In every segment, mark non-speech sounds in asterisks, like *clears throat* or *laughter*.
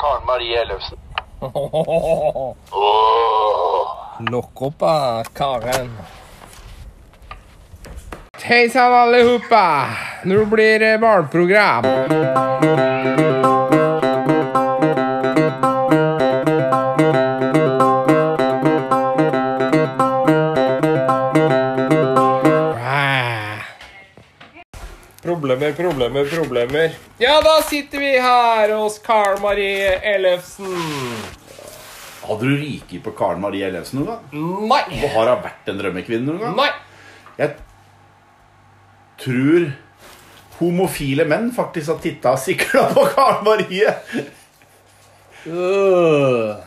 Karen Marie Ellefsen. Åh. Lokk opp Karen. Hei sann, allihopa! Nå blir det barneprogram. Problemer, problemer. Ja, da sitter vi her hos Karl Marie Ellefsen. Hadde du ryket på Karen Marie Ellefsen noen gang? Nei! Og har hun vært en drømmekvinne noen gang? Nei! Jeg tror homofile menn faktisk har titta og sikla på Karen Marie. Uh.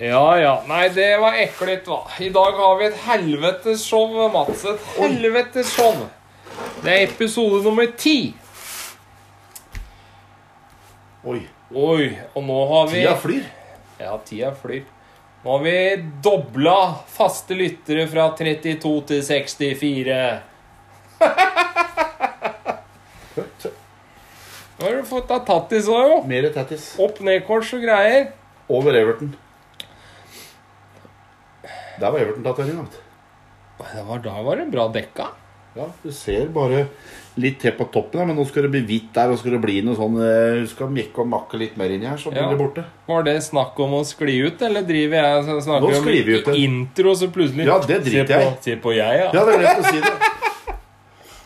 Ja, ja. Nei, det var ekkelt, hva. I dag har vi et helvetes show, Mats. Et helvetes show. Det er episode nummer ti. Oi, Oi, og nå har vi tida flyr. Ja, tida flyr. Nå har vi dobla faste lyttere fra 32 til 64. Nå har du fått deg tattis òg, jo. Mer tattis. Opp-ned-kors og greier. Over Everton. Der var Everton-tatoveringa. Det var, da var det bra dekka. Ja, du ser bare litt til på toppen, men nå skal det bli hvitt der, og skal det bli noe sånn eh, Du skal mekke og makke litt mer inni her, så blir Ja. det borte. Var det snakk om å skli ut, eller driver jeg snakker Nå om sklir vi ut, det. intro, så plutselig Ja, det driter jeg i. Se på jeg, ja. Ja, det er lett å si det.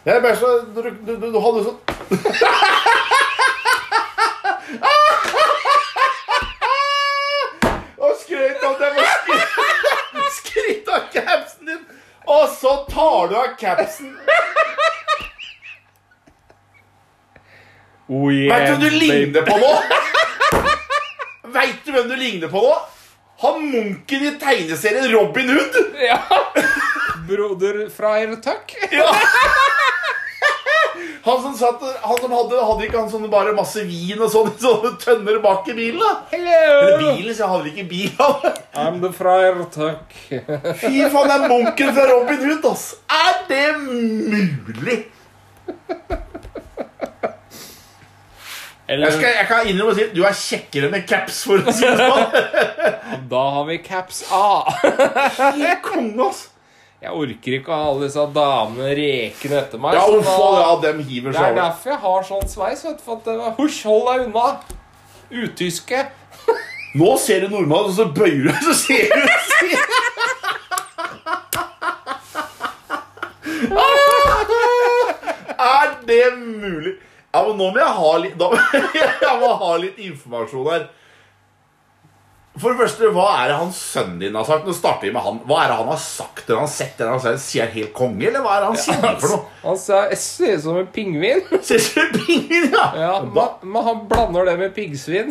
Jeg er bare så Du, du, du, du hadde sånn *laughs* og så tar du av capsen. Oh, yeah, Vet du hvem du ligner på nå? Vet du hvem du ligner på nå? Han munken i tegneserien Robin Hood. Ja. *laughs* Broder fra Tuck. Ja. Han som, satt, han som hadde, hadde ikke han sånne bare masse vin og sånne, *laughs* sånne tønner bak i bilen? da? Eller bilen, så jeg hadde ikke bil. *laughs* I'm the Friar takk. Fy faen, det er munken fra Robin Hood, ass. Er det mulig? Eller, Jeg, skal, jeg kan innrømme å si du er kjekkere med caps, for å si det sånn. *laughs* da har vi caps A. Helt konge, ass. Jeg orker ikke å ha alle disse damene rekende etter meg. Ja, uff, da- ja, dem hiver det er derfor jeg har sånn sveis. vet du, for at Husj, hold deg unna! Utyske. *laughs* Nå ser du nordmann, og så bøyer du, så ser du *laughs* Er det mulig? Ja, men nå må jeg ha litt da, *laughs* Jeg må ha litt informasjon her. For det første, Hva er det han sønnen din har sagt? Nå starter vi med han Hva er det han har sagt? Eller han har sett eller han? Sier han helt konge, eller hva er det han sier for noe? *laughs* Han ser ut som en pingvin. *laughs* Ser ut som en pingvin, ja! Ja, men, men han blander det med piggsvin.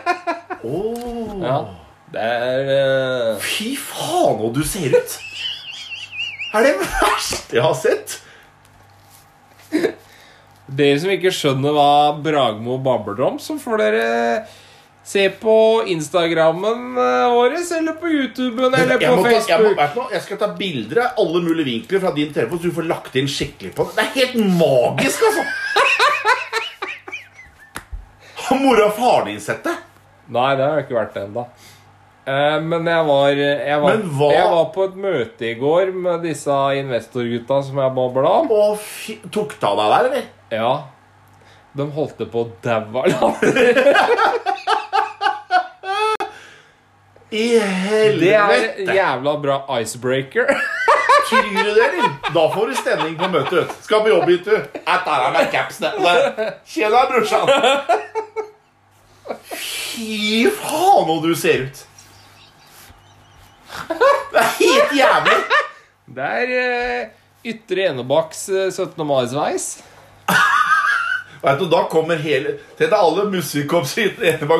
*laughs* Åh. ja. Det er uh... Fy faen, så du ser ut! Er det verste jeg har sett? Dere som ikke skjønner hva Bragmo babler om, så får dere se på Instagrammen eh, vår, eller på YouTuben, eller jeg, på må Facebook. jeg, må, jeg skal ta bilder av alle mulige vinkler fra din telefon, så du får lagt inn skikkelig på det. Det er helt magisk, altså! *laughs* Har mora og faren din sett det? Nei, det har ikke vært ennå. Eh, men jeg var, jeg, var, jeg var på et møte i går med disse investorgutta som jeg babla om. Og fy, tok det av deg der, eller? Ja. De holdt på å daue av *laughs* latter. helvete! Det er jævla bra icebreaker. Tror du det, eller? Da får du stemning på møtet. vet du. Skal på jobb gitt du. Jeg tar av meg capsen. Tjena, brorsan. Fy faen, så du ser ut. Det er helt jævlig. Det er uh, Ytre Enebakks eh, 17. mai-sveis. Vet du, Da kommer hele Tenk deg alle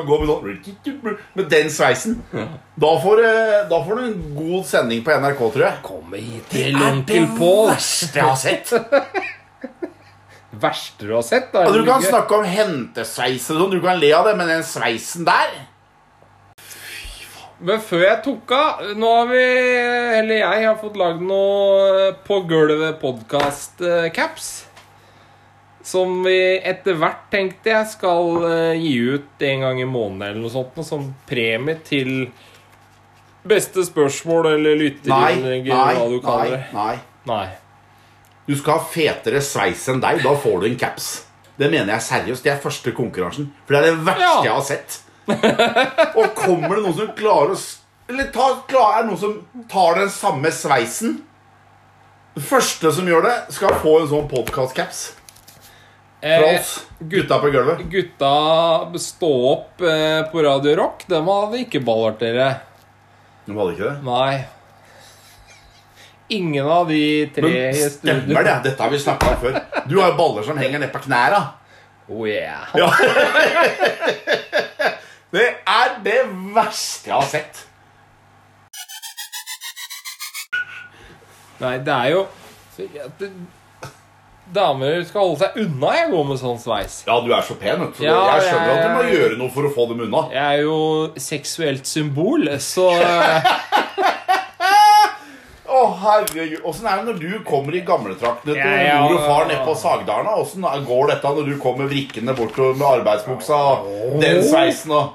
går med sånn Med den sveisen. Da får, du- da får du en god sending på NRK, tror jeg. Kom hit til onkel Pål. verste jeg har sett. *laughs* Verste du har sett? Da, Ja, du kan snakke om hentesveis og sånn, du kan le av det, men den sveisen der Men før jeg tok av Nå har vi, eller jeg, har fått lagd noe På gulvet podkast-caps. Som vi etter hvert tenkte jeg skal eh, gi ut en gang i måneden eller noe sånt. Som premie til beste spørsmål eller lytterinnlegg, nei, hva du nei, kaller det. nei. Nei. Du skal ha fetere sveis enn deg. Da får du en caps. Det mener jeg seriøst. Det er første konkurransen. For det er det verste Ja. jeg har sett. *laughs* Og kommer det noen som klarer å Eller ta, klarer er noen som tar den samme sveisen? Den første som gjør det, skal få en sånn podkast-caps fra Eh, oss. Gutta på gulvet. gutta stå opp eh, på Radio Rock, dem hadde ikke ballert dere. De hadde ikke det? Nei. Ingen av de tre Men stemmer det? Dette har vi snakka om før. Du har jo baller som henger ned på knæra. Oh yeah. Ja. *laughs* Det er det verste jeg har sett. Nei, det er jo Damer skal holde seg unna jeg går med sånn sveis. Ja, du er så pen, vet du. Ja, jeg skjønner at du må gjøre noe for å få dem unna. Jeg er jo seksuelt symbol, så Å, *laughs* Å, herregud. Åssen er det når du kommer i gamletraktene til Ja, ja, mor og far nede på Sagdalen? Åssen går dette når du kommer vrikkende bort med arbeidsbuksa og den sveisen og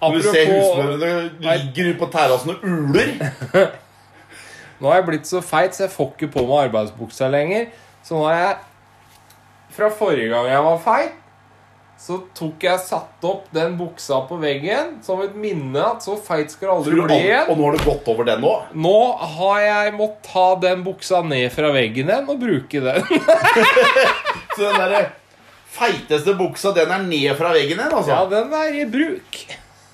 Når du ser Apropos- husmødrene ligger ute på terrassen og uler? *laughs* Nå har jeg blitt så feit, så jeg får ikke på meg arbeidsbuksa lenger. Så nå har jeg Fra forrige gang jeg var feit, så tok jeg satt opp den buksa på veggen som et minne at så feit skal det aldri bli igjen. Og nå har du gått over den nå? Nå har jeg måttet ta den buksa ned fra veggen igjen og bruke den. *laughs* Så den der feiteste buksa, den er ned fra veggen igjen, altså? Ja, den er i bruk.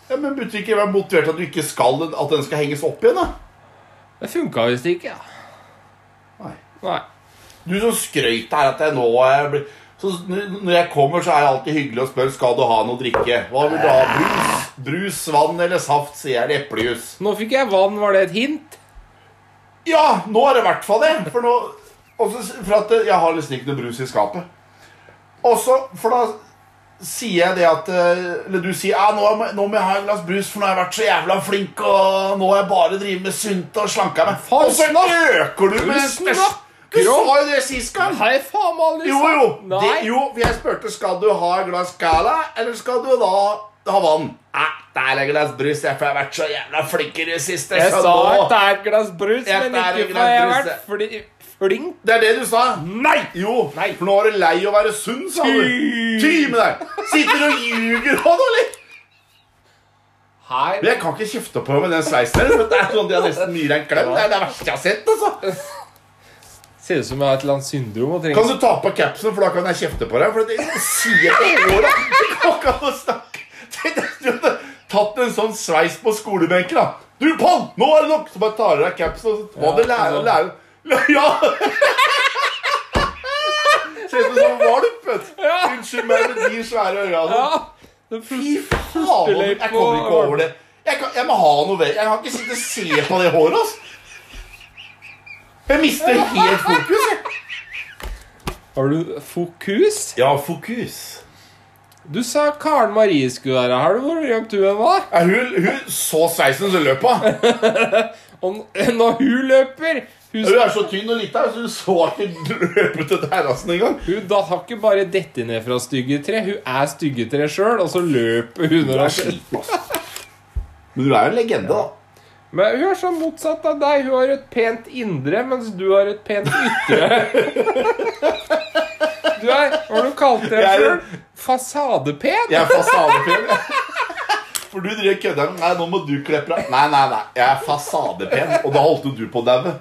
Ja, men Burde du ikke være motivert at du ikke skal At den skal henges opp igjen? da? Det funka visst ikke. ja. Nei. Nei. Du som skrøyt her at jeg nå er så Når jeg kommer, så er det alltid hyggelig å spørre Skal du ha noe å drikke. Hva vil du ha? Brus, brus vann eller saft, sier jeg. Eplejus. Nå fikk jeg vann. Var det et hint? Ja, nå er det i hvert fall det. For, nå, også, for at eh, jeg har liksom ikke noe brus i skapet. Også, for da sier jeg det at eh, Eller du sier ja, nå, må- nå må jeg ha et glass brus, for nå har jeg vært så jævla flink, og nå har jeg bare drevet med sunt og slanka meg. Og så øker du med Du sa jo det sist gang. Nei, faen aldri Jo, jo. Det, jo, jeg spurte skal du ha et glass Cala, eller skal du da ha vann. Nei, det er et glass brus, jeg, for jeg har vært så jævla flink i det siste. Jeg sa at det er et glass brus, men ikke for jeg har vært fli flink. Det er det du sa. Nei! Jo, Nei. for nå er du lei å være sunn, sa du. Ty. Med deg. Sitter og ljuger òg, eller? Hei. Men jeg kan ikke kjefte på med den sveisen deres. Det er sånn de har nesten mye en klem. Det er det verste jeg har sett. altså ser ut som jeg har et eller annet syndrom. Kan du ta på capsen, for da kan jeg kjefte på deg? For det sier på håret. Det går ikke an å snakke. Du hadde tatt en sånn sveis på skolebenken. da Du, Pål, nå er det nok! Så bare tar du av capsen, og så må Ja, du lære å lære Ja! Ser ut som en valp, vet du. Unnskyld meg med de svære øynene. altså. Ja, Fy faen, jeg kommer ikke over det. Jeg, kan, jeg må ha noe ved. Jeg kan ikke sitte og se på det håret. Altså. Jeg mister helt fokus. Jeg. Har du fokus? Ja, fokus. Du sa Karen Marie skulle være her. Hvor gjemt du hen var? Ja, hun, hun så sveisen, som løp av. *laughs* Når hun løper Hun, Hun er så tynn og lita, så hun så ikke løpe til terrassen engang. hun da har ikke bare dette ned fra styggetre, hun er styggetre sjøl, og så løper hun når hun sliten, altså. Men du er jo en legende, da. Men hun er sånn motsatt av deg. Hun har et pent indre, mens du har et pent ytre. *laughs* Du er Hva har du kalt deg Jeg er sjøl? Fasadepen? Jeg er fasadepen. For du driver kødder. Nei, nå må du klippe deg. Nei, nei, nei. Jeg er fasadepen. Og da holdt jo du på å daue.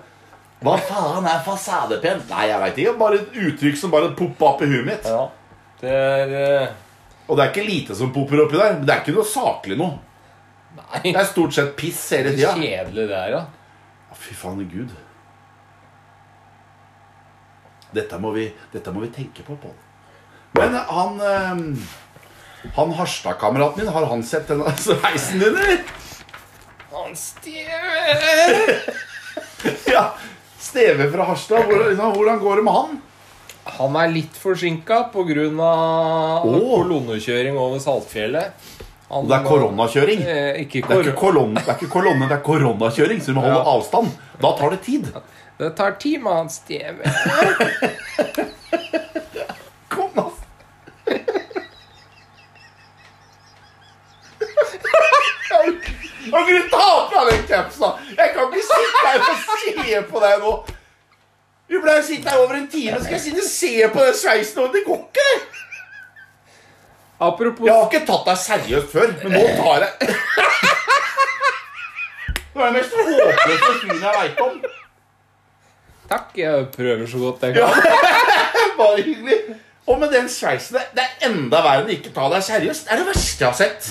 Hva faen er fasadepen? Nei, jeg veit ikke. Bare et uttrykk som bare poppa opp i huet mitt. Ja. Det er eh, Og det er ikke lite som popper oppi der. Men det er ikke noe saklig noe. Nei. Det er stort sett piss hele Det tida. er kjedelig, det her, da. Fy faen gud. Dette må vi, dette må vi tenke på, Pål. Men han eh, Han Harstad-kameraten min, har han sett denne *laughs* sveisen din, eller? Han Steve *laughs* Ja. Steve fra Harstad, hvordan, liksom, hvordan går det med han? Han er litt forsinka pga. Åh. kolonnekjøring over Saltfjellet. Alle det er koronakjøring. Eh, ikke kor det, er ikke kolonne, det er ikke kolonne, det er koronakjøring, så du må holde ja. avstand. Da tar det tid. Det tar tid med hans stjeve. *laughs* Kom, ass. Nå kan du ta på deg den capsa! Jeg kan ikke sitte her og se på deg nå. Du ble sittende her over en time, skal jeg sitte og se på den sveisen? Det går ikke, det! Apropos Jeg har ikke tatt deg seriøst før, men nå tar jeg *laughs* Du er den mest håpløse fyren jeg veit om. Takk, jeg prøver så godt jeg kan. *laughs* Bare hyggelig. Og med den sveisen det- Det er enda verre enn ikke ta deg seriøst. Det er det verste jeg har sett.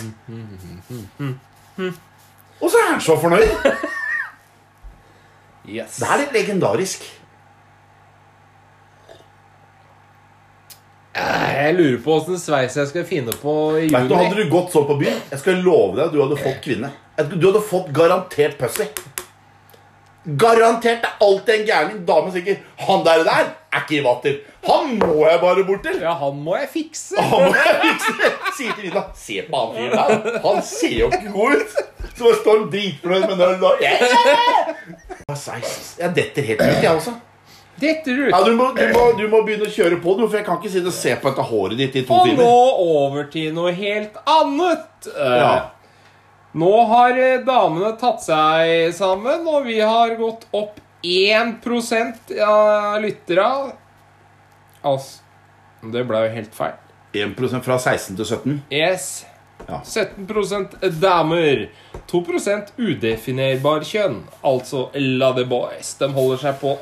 Og så er han så fornøyd. *laughs* Yes. Det er litt legendarisk. Jeg lurer på åssen sveis jeg skal finne på i Vet du, Hadde du gått sånn på byen, jeg skal love deg at du hadde fått kvinne. Du hadde fått garantert pussy. Garantert. Det er alltid en gærning dame som sier 'Han der der er ikke i vater. Han må jeg bare bort til. Ja, han må jeg fikse. Han må jeg fikse. Sier til Vida 'Se på han fyren der. Han ser jo ikke god ut'. Så står han dritfornøyd med den og. Jeg detter helt ut, jeg også. Detter ut. Ja, du, må, du, må, du må begynne å kjøre på, du, for jeg kan ikke sitte og se på dette håret ditt i to Og nå over til noe helt annet. Eh, Ja. Nå har eh, damene tatt seg sammen, og vi har gått opp 1% av lytterne. Altså Det ble jo helt feil. 1% fra 16 til 17. Yes. Ja. 17% damer. 2% udefinerbar kjønn. Altså la the Boys. De holder seg på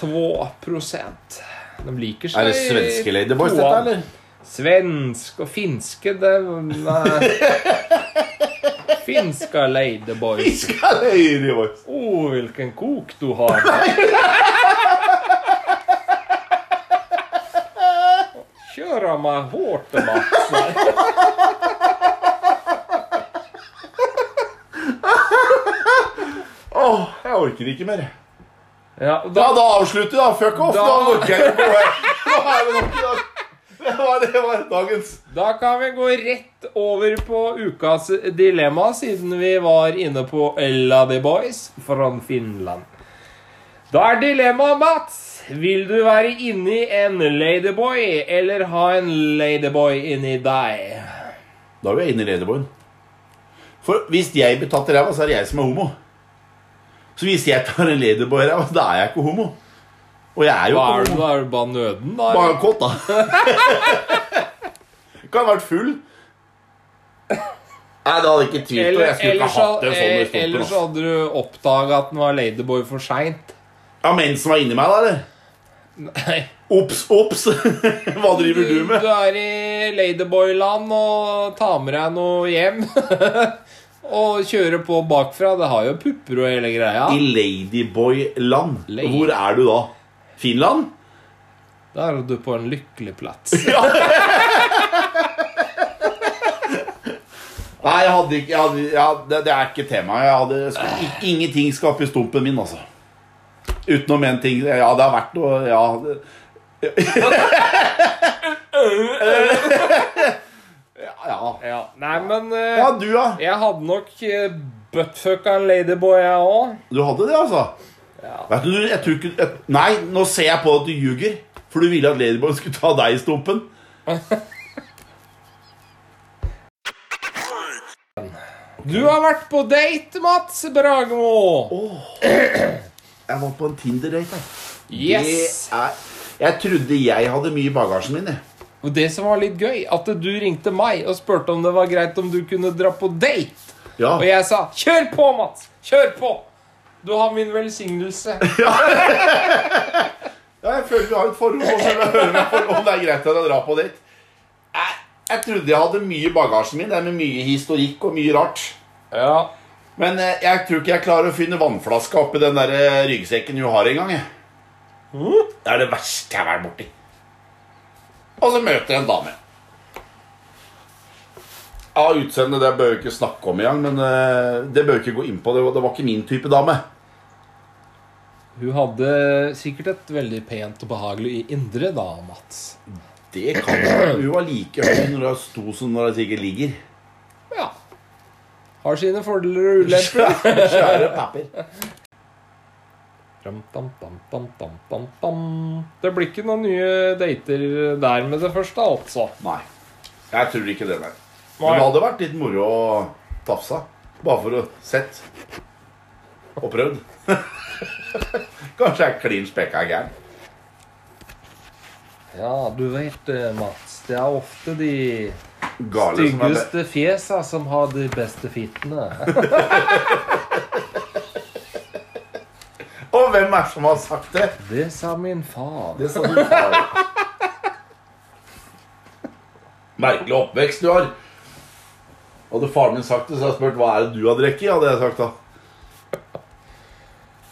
2% De liker seg Er det svenske Ladyboys, dette, eller? Svensk og finske det, Nei. Finska Ladyboys. Finska Ladyboys. Å, oh, hvilken kok du har. Kjører meg hardt, Mats. Åh, jeg orker ikke mer. Ja, Da, ja, da avslutter vi, da. Fuck off. Da, Da- orker jeg ikke mer. Er det var, det var dagens. da kan vi gå rett over på ukas dilemma, siden vi var inne på Ella the Boys fra Finland. Da er dilemmaet, Mats. Vil du være inni en ladyboy, eller ha en ladyboy inni deg? Da er vi inne i Ladyboyen. For hvis jeg blir tatt i ræva, så er det jeg som er homo. Så hvis jeg tar en Ladyboy i ræva, da er jeg ikke homo. Og jeg er jo Hva er du, da? Er du bare nøden, da? Bare kåt, da. *laughs* kan ha vært full. Nei, det hadde ikke tvilt på. Jeg skulle ikke hatt en sånn eh, i ellers hadde du oppdaga at den var ladyboy for seint. Ja, mensen var inni meg, da, eller? Nei. Ops, ops! *laughs* Hva driver du med? Du er i ladyboy-land og tar med deg noe hjem. *laughs* og kjøre på bakfra. Det har jo pupper og hele greia. I Ladyboy-land. Lady- Hvor er du da? Finland? Da er du på en lykkelig plass. *laughs* Nei, jeg hadde ikke jeg hadde, ja, det, det er ikke tema. Jeg hadde, skulle, i- ingenting skal opp i stumpen min, altså. Utenom én ting. Ja, det har vært noe Ja. *laughs* *laughs* Det, ja, ja. Ja, Nei, men eh, ja, du, ja. jeg hadde nok uh, buttfucka en ladyboy, jeg òg. Du hadde det, altså? Ja. Vet du, jeg tror ikke jeg, Nei, nå ser jeg på at du ljuger. For du ville at Ladyboy skulle ta deg i stumpen. *laughs* Du har vært på date, Mats Bragemo. Jeg var på en Tinder-date. jeg. Yes. Det er, jeg trodde jeg hadde mye i bagasjen min. jeg. Og det som var litt gøy, at du ringte meg og spurte om det var greit om du kunne dra på date. Ja. Og jeg sa 'kjør på, Mats! Kjør på! Du har min velsignelse'. *laughs* Ja, jeg føler vi har et forhold, og så høre om det er greit å dra på date. Jeg, jeg trodde jeg hadde mye i bagasjen min, det er med mye historikk og mye rart. Ja. Men eh, jeg tror ikke jeg klarer å finne vannflaska oppi den der ryggsekken hun har engang. jeg. Det er det verste jeg har vært borti. Og så møter jeg en dame. Ja, utseendet det bør vi ikke snakke om engang, men eh, det bør vi ikke gå inn på. Det var, det var ikke min type dame. Hun hadde sikkert et veldig pent og behagelig indre, da, Mats. Det kan hun. Hun var like høy når hun sto som når hun sikkert ligger. Ja. Har sine fordeler og ulemper. Kjære papper. Det blir ikke noen nye dater der med det første, altså. Nei. Jeg tror ikke det, nei. Nei. Men det hadde vært litt moro å tafse. Bare for å sett og prøvd. *laughs* Kanskje jeg er klin spekka gæren. Ja, du vet det, Mats. Det er ofte de Gale styggeste fjesa som har de beste fittene. *laughs* Hvem er det som har sagt det? Det sa min far. Det sa din far. Merkelig oppvekst du har. Hadde faren min sagt det, så hadde jeg spurt hva er det du har drukket. Hadde jeg sagt da.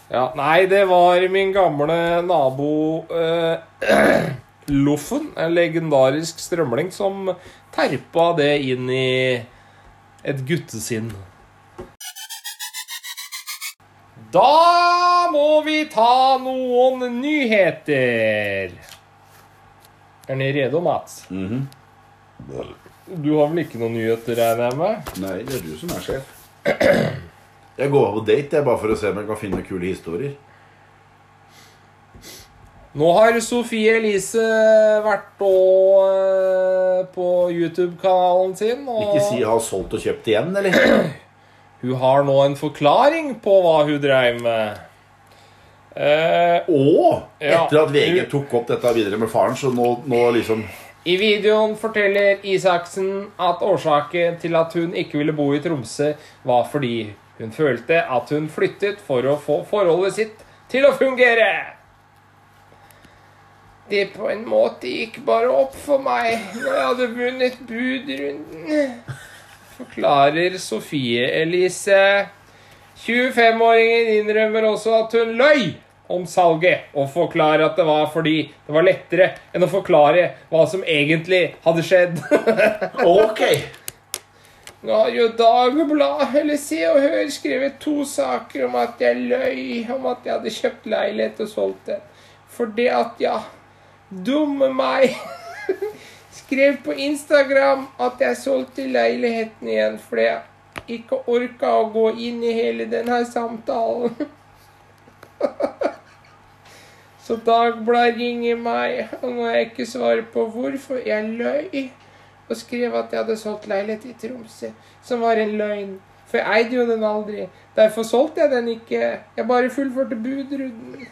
Ja, nei, det var min gamle nabo eh, *clears throat* Loffen, en legendarisk strømling, som terpa det inn i et guttesinn. Da må vi ta noen nyheter. Er dere redo, Mats? Mhm. Du har vel ikke noen nyheter, regner jeg med? Nei, det er du som er sjef. Jeg går på date jeg, bare for å se om jeg kan finne kule historier. Nå har Sofie Elise vært på, eh, på YouTube-kanalen sin. Og Ikke si 'har solgt og kjøpt igjen', eller? Hun har nå en forklaring på hva hun dreiv med. Eh, Og etter at VG tok opp dette videre med faren, så nå, nå liksom I videoen forteller Isaksen at årsaken til at hun ikke ville bo i Tromsø, var fordi hun følte at hun flyttet for å få forholdet sitt til å fungere. Det på en måte gikk bare opp for meg når jeg hadde vunnet budrunden. Forklarer Sofie Elise. 25-åringen innrømmer også at hun løy om salget, og forklarer at det var fordi det var lettere enn å forklare hva som egentlig hadde skjedd. *laughs* Ok! Nå har jo Dagbladet eller Se og Hør skrevet to saker om at jeg løy om at jeg hadde kjøpt leilighet og solgt den. For det at ja, dumme meg *laughs* skrev på Instagram at jeg solgte leiligheten igjen fordi jeg ikke orka å gå inn i hele denne samtalen. *laughs* Så Dagbladet ringer meg, og når jeg ikke svarer på hvorfor jeg løy og skrev at jeg hadde solgt leilighet i Tromsø, som var en løgn. For jeg eide jo den aldri. Derfor solgte jeg den ikke. Jeg bare fullførte budrunden.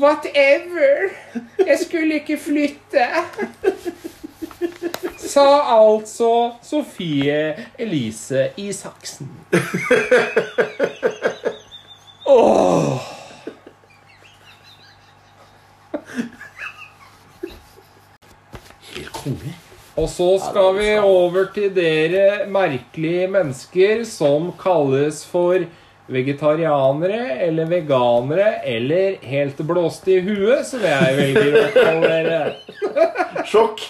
Whatever. Jeg skulle ikke flytte. Sa altså Sofie Elise Isaksen. Åh. Helt. Og så skal vi over til dere merkelige mennesker som kalles for vegetarianere eller veganere eller helt blåste i huet, som jeg velger å kalle. *laughs* Sjokk.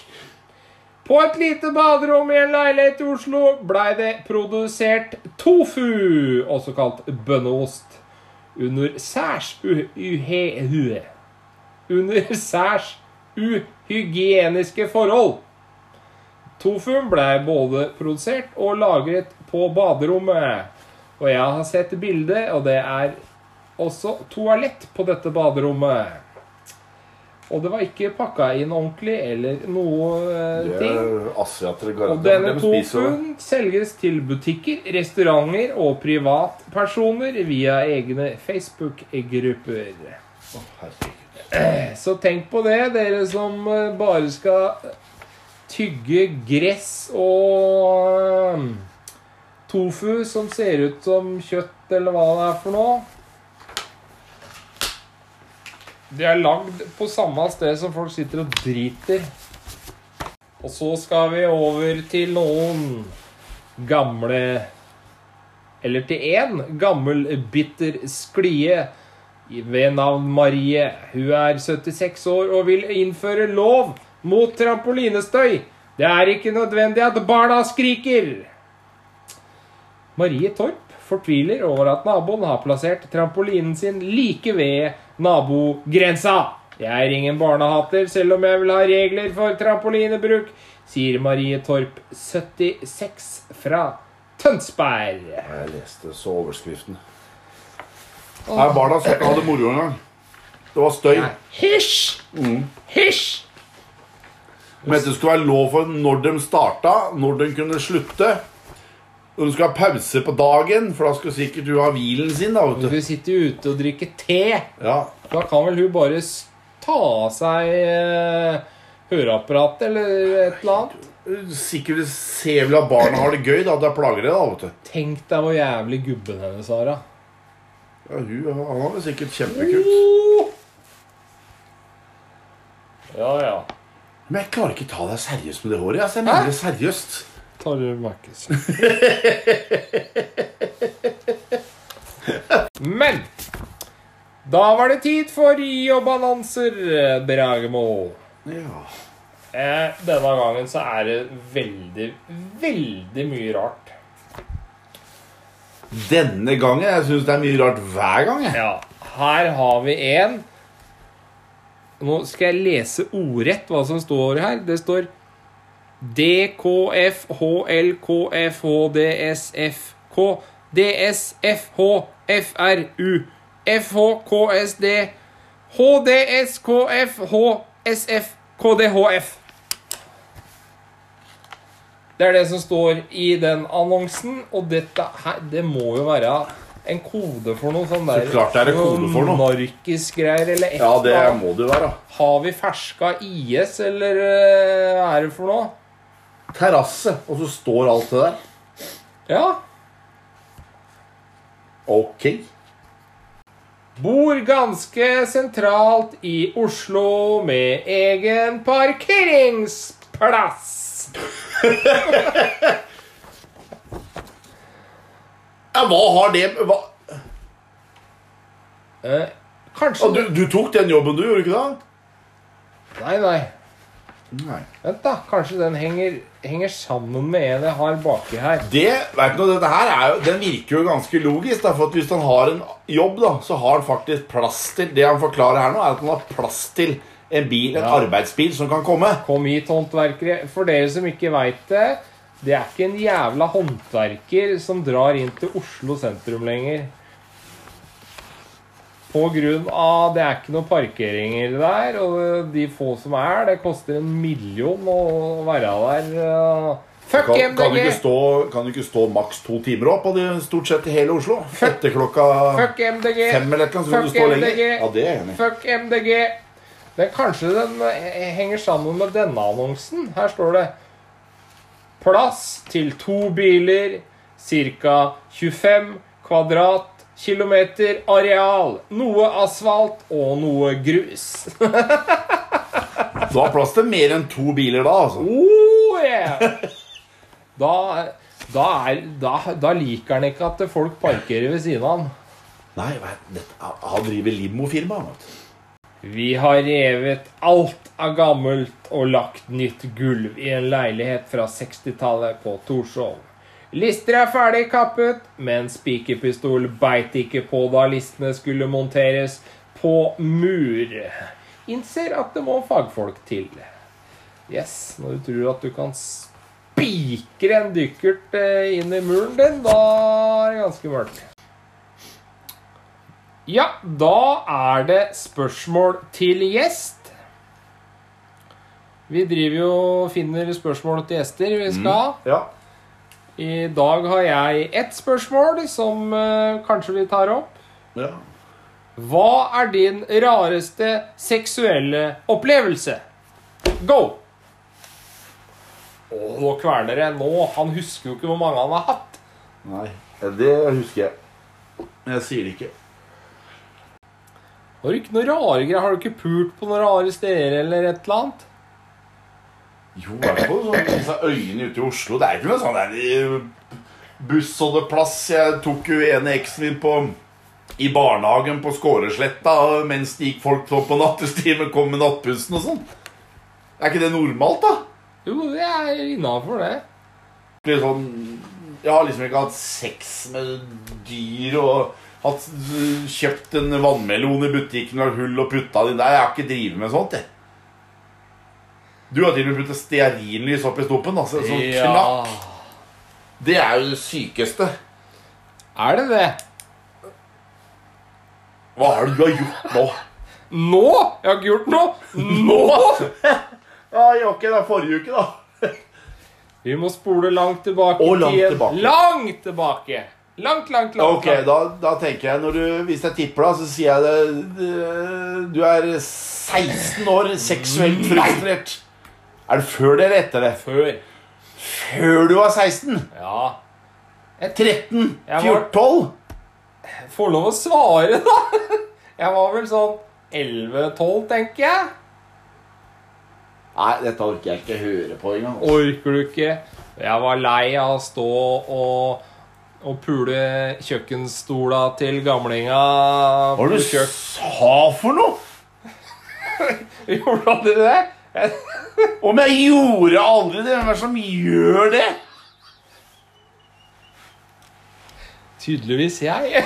På et lite baderom i en leilighet i Oslo blei det produsert tofu, også kalt bønneost, under særs uhe... hue. Under særs uhygieniske forhold. Tofuen blei både produsert og lagret på baderommet. Og jeg har sett bildet, og det er også toalett på dette baderommet. Og det var ikke pakka inn ordentlig eller noe eh, ting. Og denne tofuen selges til butikker, restauranter og privatpersoner via egne Facebook-grupper. Så tenk på det, dere som eh, bare skal tygge gress og eh, tofu som ser ut som kjøtt, eller hva det er for noe. De er lagd på samme sted som folk sitter og driter. Og så skal vi over til noen gamle Eller til én gammel, bitter sklie ved navn Marie. Hun er 76 år og vil innføre lov mot trampolinestøy. Det er ikke nødvendig at barna skriker. Marie Torp fortviler over at naboen har plassert trampolinen sin like ved nabogrensa. Jeg er ingen barnehater, selv om jeg vil ha regler for trampolinebruk, sier Marie Torp, 76, fra Tønsberg. Jeg leste så overskriften. Her, barna skal ikke ha det moro engang. Det var støy. Hysj! Hysj! Men det skulle være lov for når de starta, når de kunne slutte. Og du skal ha pause på dagen, for da skal sikkert du ha hvilen sin. da, vet du. Hun sitter jo ute og drikker te. Ja, Da kan vel hun bare ta av seg eh, høreapparatet eller et eller annet. Sikkert ser vel at barna har det gøy, da. Det plager det, da, vet du. Tenk deg hvor jævlig gubben hennes har da. Ja, hun, han har det sikkert kjempekult. Ja, ja. Men jeg klarer ikke ta deg seriøst med det håret. Altså, jeg mener det seriøst. Tar du Markus? *laughs* Men da var det tid for jobbannonser, Bragemo. Ja. Eh, denne gangen så er det veldig, veldig mye rart. Denne gangen Jeg syns det er mye rart hver gang. jeg. Ja, her har vi en Nå skal jeg lese ordrett hva som står her. Det står DKFHLKFHDSFK DSFHFRU FHKSD HDSKFHSFKDHF Det er det som står i den annonsen, og dette her, det må jo være en kode for noe sånn der. Så klart det er en kode for noe. Narkisgreier eller et Ja, det må det jo være. Har vi ferska IS, eller eh, hva er det for noe? Terrasse, og så står alt det der. Ja. Ok. Bor ganske sentralt i Oslo med egen parkeringsplass. *laughs* Ja, hva har det hva? Eh, kanskje Ja, du, du tok den jobben, du, gjorde du ikke det? Nei, nei. Nei. Vent, da. Kanskje den henger, henger sammen med en jeg har baki her. Det, vet du, dette her er jo, Den virker jo ganske logisk. Da, for Hvis han har en jobb, da, så har han faktisk plass til Det han forklarer her nå, er at han har plass til en bil, en Ja. arbeidsbil som kan komme. Kom hit, håndverkere. For dere som ikke veit det, det er ikke en jævla håndverker som drar inn til Oslo sentrum lenger. På grunn av Det er ikke noen parkeringer der, og de få som er, det koster en million å være der. uh, Fuck Kan, kan, du MDG! ikke stå, kan du ikke stå maks to timer opp og det stort sett i hele Oslo? Etter klokka Fuck MDG! fem eller noe eller så kan du Fuck stå lenger. MDG. Ja, det er jeg enig i. Fuck MDG! Men kanskje den eh, henger sammen med denne annonsen. Her står det Plass til to biler, ca. 25 kvadratkilometer areal. Noe asfalt og noe grus. Du har plass til mer enn to biler da, altså. Oh, yeah. da, da, er, da, da liker han ikke at folk parkerer ved siden av han. Nei, han driver limofirma. Vi har revet alt av gammelt og lagt nytt gulv i en leilighet fra 60-tallet på Torshov. Lister er ferdig kappet, men spikerpistol beit ikke på da listene skulle monteres på mur. Innser at det må fagfolk til. Yes, når du tror at du kan spikre en dykkert eh, inn i muren din, da er det ganske mørkt. Ja, da er det spørsmål til gjest. Vi driver jo og finner spørsmål til gjester vi skal ha. Ja. I dag har jeg ett spørsmål som eh, kanskje vi tar opp. ja. Hva er din rareste seksuelle opplevelse? Go! Å, nå kveler det. Nå, Han husker jo ikke hvor mange han har hatt. Nei, det husker jeg. Men jeg sier det ikke. Har du ikke noe rare greier? Har du ikke pult på noen rare steder eller et eller annet? Jo, i hvert fall sånn disse øyene ute i Oslo. Det er ikke noe sånn der eh, bussholdeplass. Jeg tok jo ene eksen min på i barnehagen på Skåresletta mens det gikk folk på på nattestid og kom med nattbussen og sånn. Er ikke det normalt, da? Jo, det er innafor, det. Blir sånn, jeg har liksom ikke hatt sex med dyr og hatt, kjøpt en vannmelon i butikken og hull og putta den der. Jeg har ikke drevet med sånt, jeg. Du har til og med puttet stearinlys opp i stoppen. Altså, sånn knapp. Det er jo det sykeste. Er det det? Hva er det du har gjort nå? Nå? Jeg har ikke gjort noe. Nå? *laughs* Ja, jeg det ikke det forrige uke, da. *laughs* Vi må spole langt tilbake. Å, langt tilbake. Langt tilbake! Langt, langt, langt. Ok, langt. da, da tenker jeg når du, Hvis jeg tipper, da, så sier jeg det, det Du er 16 år, seksuelt frustrert. Er det før det eller etter det? Før. Før du var 16? Ja. 13? 14? 12? Får lov å svare, da. *laughs* Jeg var vel sånn 11-12, tenker jeg. Nei, dette orker jeg ikke høre på engang. Orker du ikke? Jeg var lei av å stå og, og pule kjøkkenstola til gamlinga. Hva var det du sa for noe? *laughs* Gjorde du det? Om jeg gjorde aldri det? Hvem er det som gjør det? Tydeligvis jeg.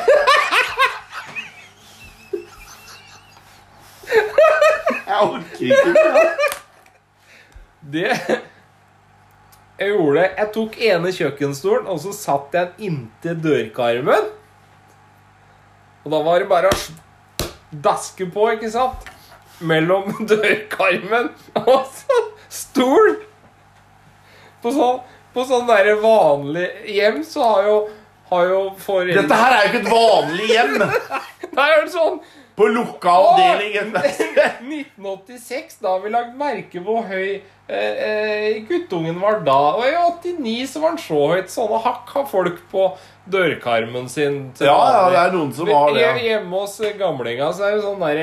Jeg orker ikke mer. Det jeg gjorde Jeg tok ene kjøkkenstolen, og så satt jeg den inntil dørkarmen. Og da var det bare å daske på, ikke sant? Mellom *laughs* dørkarmen og sånn stol. På sånn, på sånn derre vanlig hjem så har jo, har jo foreldre Dette her er jo ikke et vanlig hjem. *laughs* Nei, er det sånn På lukka avdelingen. 1986, *laughs* da har vi lagt merke hvor høy eh, eh, guttungen var da. Og i 89 så var han så høyt. Sånne hakk har folk på dørkarmen sin. Ja, ja, det er noen som har det. Ja. Hjemme hos gamlinga så er det sånn der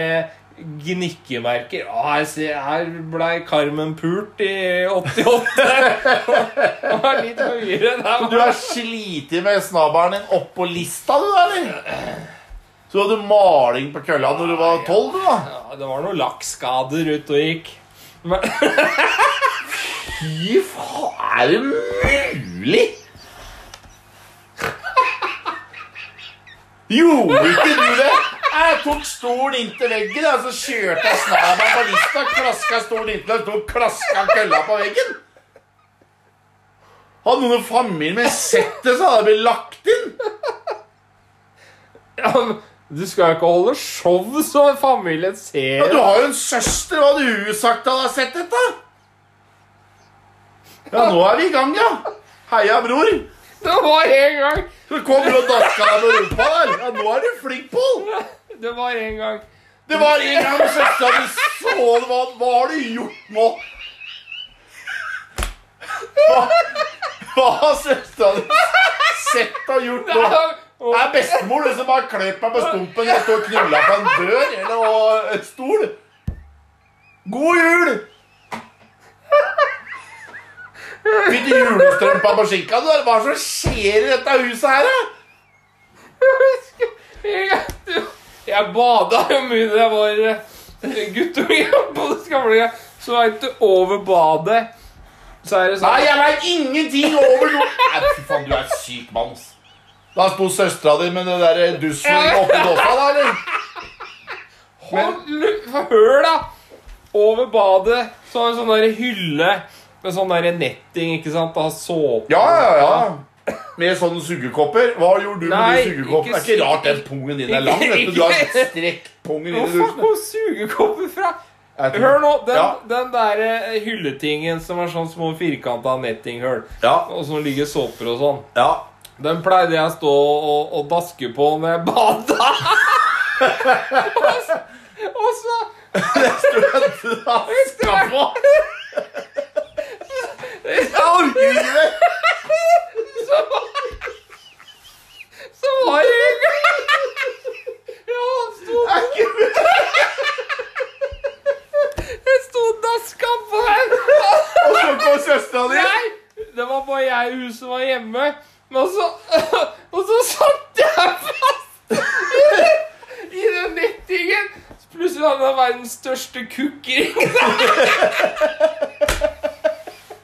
gnikkemerker. Å, her, her blei Carmen pult i 88. Han var litt høyere. Der Du er sliten med snabelen din oppå lista, du, eller? Så du hadde maling på kølla når du var tolv, du, da? ja, det var noen lakkskader ute og gikk. Men, *laughs* Fy faen, er det mulig? Gjorde ikke du det? Jeg tok stolen inntil veggen, og så kjørte jeg snabelen på lista, klaska stolen inntil og tok klaska kølla på veggen. Hadde noen i familien min sett det, så hadde det blitt lagt inn. ja, men du skal jo ikke holde show så familien ser Ja, du har jo en søster. Hva hadde hun sagt da hun hadde sett dette? Ja, nå er vi i gang, ja. Heia, bror. Det var en gang! Så kom du og daska deg med rumpa der. Ja, nå er du flink, Pål. Det var en gang. Det var en gang søstera di så det. Hva, hva har du gjort nå? Hva, hva har søstera di sett og gjort nå? Det er bestemor som har kløpt meg på stumpen står og knulla på en dør eller en stol. God jul! Fikk julestrømpa på skinka? du, Hva er det som skjer i dette huset her? da? Jeg bada jo mye da jeg var eh, guttunge på gamle. Så veit du, over badet så er det sånn Nei, jeg veit ingenting over noe Nei, fy faen, du er syk mann. ass. Da sto søstera di med det der dussen oppi dåsa, da, eller? Hold Hør, da! Over badet så har vi sånn der hylle med sånn der netting, ikke sant? Da såpe Ja, ja, ja. Med sånne sugekopper. Hva gjorde du med de sugekoppene? Det er ikke rart den pungen din er lang. Vet du. du har strekt pungen inn Hvor i kom sugekopper fra? Hør nå, den, Ja. den der eh, hylletingen som er sånn små firkanta nettinghull, Ja, og som ligger såper og sånn, ja. den pleide jeg å stå og, og daske på når jeg bada. *laughs* og så, og så *laughs* Daska på. Jeg orker ikke det. så, så var det en gang Ja, han sto er ikke Jeg sto og daska på den. Og så kom søstera di. Nei, det var bare jeg og hun som var hjemme. Men så, og så satt jeg fast i, i den nettingen. Plutselig hadde jeg verdens største kukkering.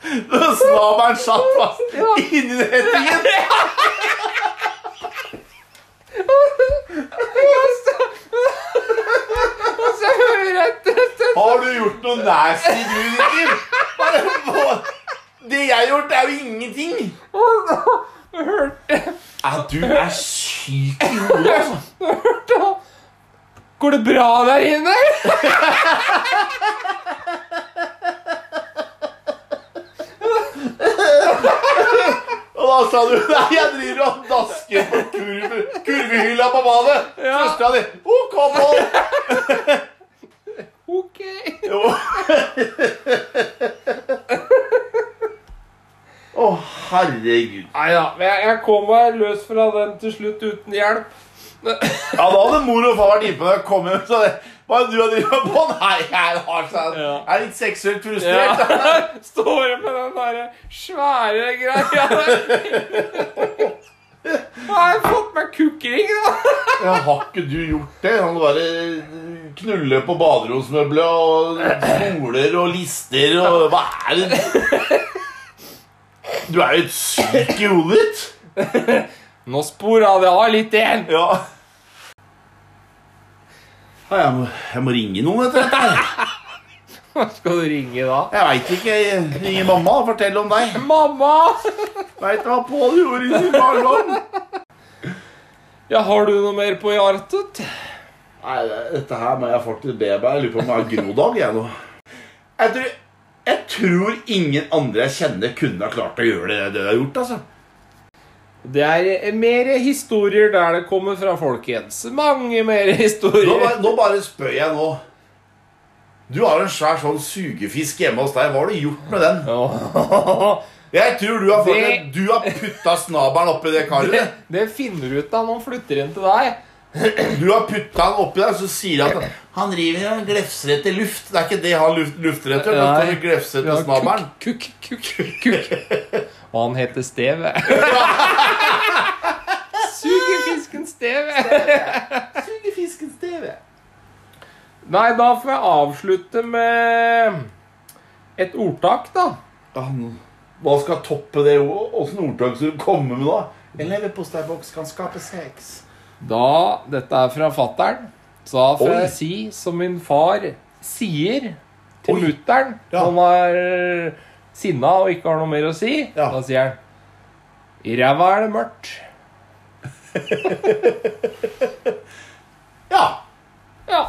*laughs* Snabelen satt fast inni nettingen. *laughs* Og så hører jeg etter. Har du gjort noe nasty du liv? Det jeg har gjort, er jo ingenting. Og hørte Ja, du er syk i hodet, altså. Går det bra der inne? *laughs* sa du? *laughs* Nei, jeg driver og dasker på kurve, kurvehylla på badet. Ja. Søstera di. OK, Pål. *laughs* Ok. Jo. Å, herregud. Nei da, jeg, jeg kom meg løs fra den til slutt uten hjelp. Ja, da hadde mor og far vært innpå deg jeg kom hjem. Hva er det du har drevet på? *laughs* Nei, jeg har sånn, Ja. jeg er litt seksuelt frustrert. Ja. *laughs* Står med den derre svære greia der. *laughs* Har jeg fått meg kukkering, da? Ja, har ikke du gjort det? Han bare knuller på baderomsmøbler og smoler og lister og Hva er det? Du er jo et syk i hodet ditt. Nå spora det av litt igjen. Ja. Ja, jeg, må, jeg må ringe noen etter dette. her. Hva skal du ringe da? Jeg veit ikke. Jeg ringer mamma og forteller om deg. *laughs* Mamma! *laughs* Veit du hva Pål gjorde i sin barndom? Ja, har du noe mer på hjertet? Nei, dette her må jeg faktisk be meg. Jeg lurer på om jeg har grodag, jeg nå. Jeg tror, jeg tror ingen andre jeg kjenner, kunne ha klart å gjøre det det du har gjort, altså. Det er mer historier der det kommer fra, folkens. Mange mer *laughs* Nå, historier. bare- nå bare spør jeg nå. Du har en svær sånn sugefisk hjemme hos deg. Hva har du gjort med den? *laughs* Jeg tror du har, fått Det- har putta snabelen oppi det *laughs* Det, det finner du ut av når han flytter inn til deg. Du har putta han oppi der, så sier han at han river og glefser etter luft. Det er ikke det han luft, lufter etter. Han glefser etter snabelen. Kukk, kukk, kukk. Og han heter Steve. *laughs* Sugefisken Steve. Sugefisken steve. Nei, da får jeg avslutte med et ordtak, da. Hva skal toppe det? Åssen ordtak skal du komme med da? En leverposteiboks kan skape sex. Da, Dette er fra fattern. Så da får jeg si som min far sier til mutter'n Ja. han er sinna og ikke har noe mer å si. Ja. Da sier han I ræva er det mørkt. *laughs* Ja. Ja.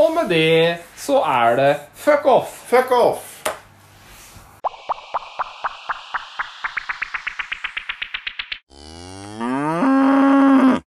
Og med det så er det fuck off. Fuck off.